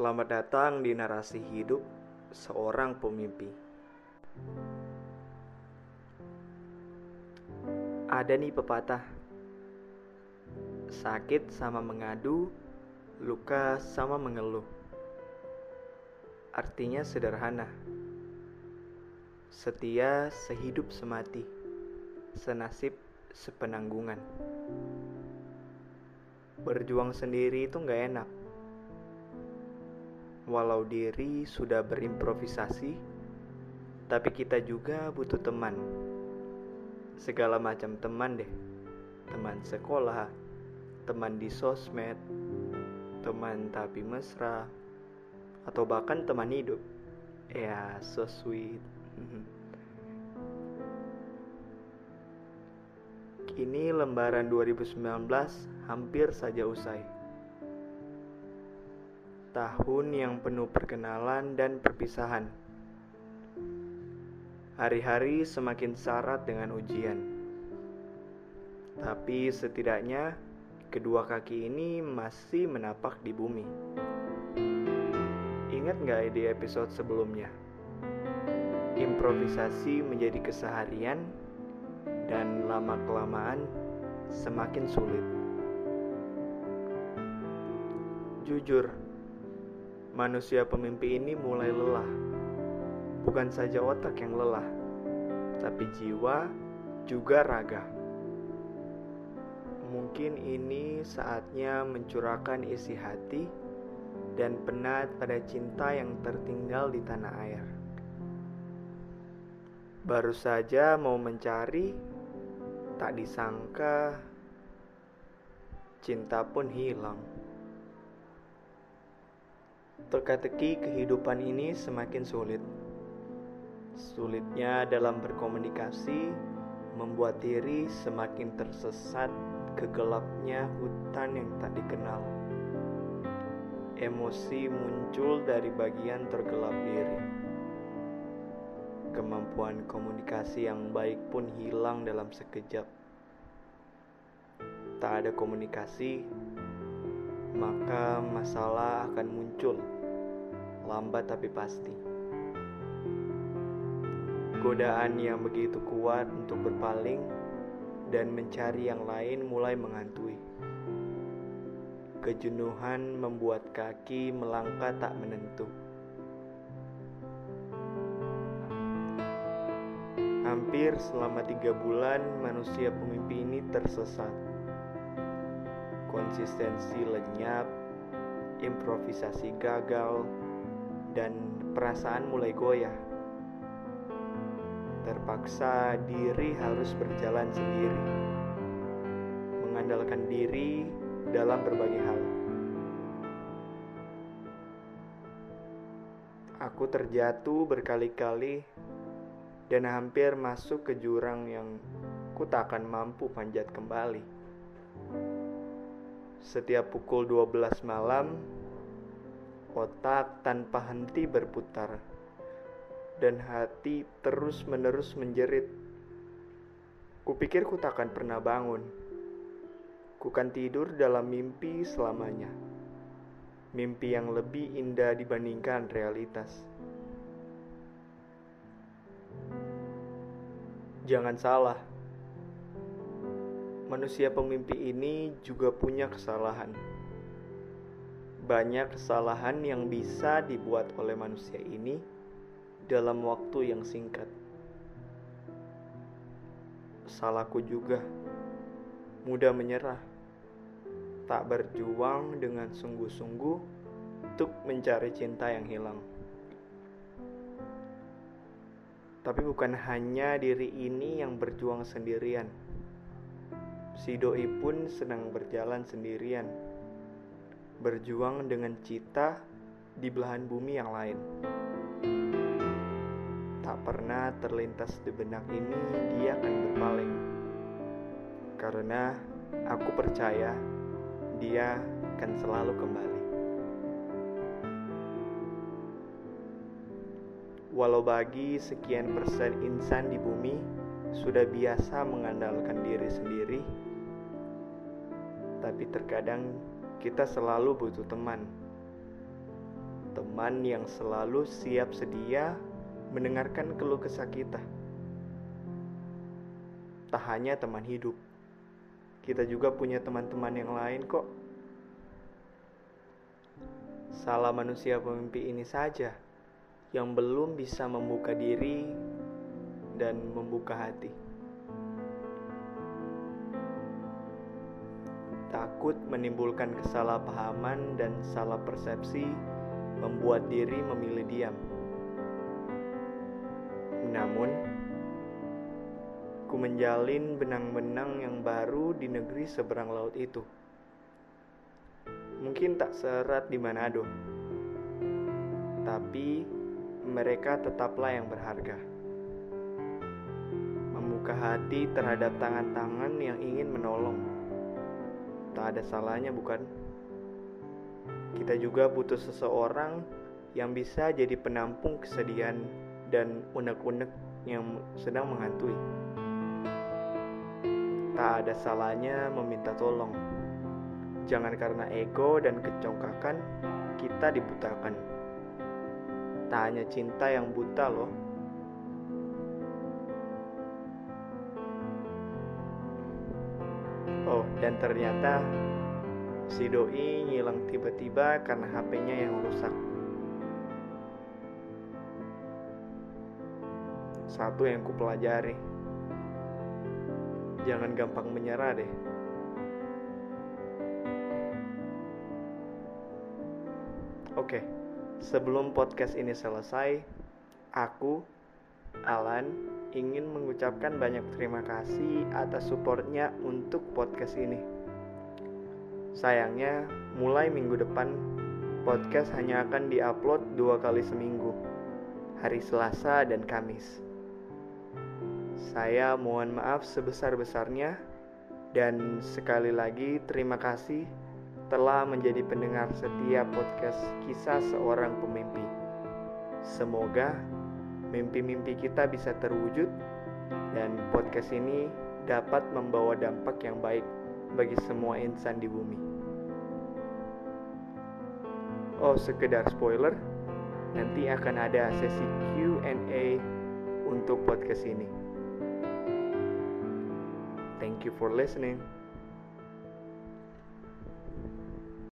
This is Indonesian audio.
Selamat datang di narasi hidup seorang pemimpi. Ada nih pepatah. Sakit sama mengadu, luka sama mengeluh. Artinya sederhana. Setia sehidup semati, senasib sepenanggungan. Berjuang sendiri itu nggak enak walau diri sudah berimprovisasi, tapi kita juga butuh teman. Segala macam teman deh. Teman sekolah, teman di sosmed, teman tapi mesra, atau bahkan teman hidup. Ya, so sweet. Kini lembaran 2019 hampir saja usai tahun yang penuh perkenalan dan perpisahan. Hari-hari semakin syarat dengan ujian, tapi setidaknya kedua kaki ini masih menapak di bumi. Ingat nggak di episode sebelumnya? Improvisasi menjadi keseharian dan lama-kelamaan semakin sulit. Jujur, manusia pemimpi ini mulai lelah. Bukan saja otak yang lelah, tapi jiwa juga raga. Mungkin ini saatnya mencurahkan isi hati dan penat pada cinta yang tertinggal di tanah air. Baru saja mau mencari, tak disangka cinta pun hilang. Teka-teki kehidupan ini semakin sulit. Sulitnya dalam berkomunikasi membuat diri semakin tersesat ke gelapnya hutan yang tak dikenal. Emosi muncul dari bagian tergelap diri. Kemampuan komunikasi yang baik pun hilang dalam sekejap. Tak ada komunikasi, maka masalah akan muncul lambat tapi pasti. Godaan yang begitu kuat untuk berpaling dan mencari yang lain mulai menghantui. Kejenuhan membuat kaki melangkah tak menentu. Hampir selama tiga bulan manusia pemimpi ini tersesat. Konsistensi lenyap, improvisasi gagal, dan perasaan mulai goyah. Terpaksa diri harus berjalan sendiri, mengandalkan diri dalam berbagai hal. Aku terjatuh berkali-kali dan hampir masuk ke jurang yang ku tak akan mampu panjat kembali. Setiap pukul 12 malam, otak tanpa henti berputar, dan hati terus-menerus menjerit. Kupikir ku takkan pernah bangun. Kukan tidur dalam mimpi selamanya. Mimpi yang lebih indah dibandingkan realitas. Jangan salah, manusia pemimpi ini juga punya kesalahan banyak kesalahan yang bisa dibuat oleh manusia ini dalam waktu yang singkat. Salahku juga, mudah menyerah, tak berjuang dengan sungguh-sungguh untuk mencari cinta yang hilang. Tapi bukan hanya diri ini yang berjuang sendirian. Si doi pun sedang berjalan sendirian berjuang dengan cita di belahan bumi yang lain. Tak pernah terlintas di benak ini dia akan berpaling. Karena aku percaya dia akan selalu kembali. Walau bagi sekian persen insan di bumi sudah biasa mengandalkan diri sendiri, tapi terkadang kita selalu butuh teman. teman yang selalu siap sedia mendengarkan keluh kesah kita. Tak hanya teman hidup, kita juga punya teman-teman yang lain kok. Salah manusia pemimpi ini saja yang belum bisa membuka diri dan membuka hati. Takut menimbulkan kesalahpahaman dan salah persepsi membuat diri memilih diam. Namun, ku menjalin benang-benang yang baru di negeri seberang laut itu. Mungkin tak serat di Manado, tapi mereka tetaplah yang berharga. Membuka hati terhadap tangan-tangan yang ingin menolong. Tak ada salahnya, bukan? Kita juga butuh seseorang yang bisa jadi penampung kesedihan dan unek-unek yang sedang menghantui. Tak ada salahnya meminta tolong. Jangan karena ego dan kecongkakan kita dibutakan. Tak hanya cinta yang buta loh. Dan ternyata si doi ngilang tiba-tiba karena HP-nya yang rusak. satu yang kupelajari. Jangan gampang menyerah deh. Oke, sebelum podcast ini selesai, aku, Alan, ingin mengucapkan banyak terima kasih atas supportnya untuk podcast ini. Sayangnya, mulai minggu depan, podcast hanya akan diupload dua kali seminggu, hari Selasa dan Kamis. Saya mohon maaf sebesar-besarnya dan sekali lagi terima kasih telah menjadi pendengar setiap podcast kisah seorang pemimpi. Semoga mimpi-mimpi kita bisa terwujud dan podcast ini dapat membawa dampak yang baik bagi semua insan di bumi. Oh, sekedar spoiler, nanti akan ada sesi Q&A untuk podcast ini. Thank you for listening.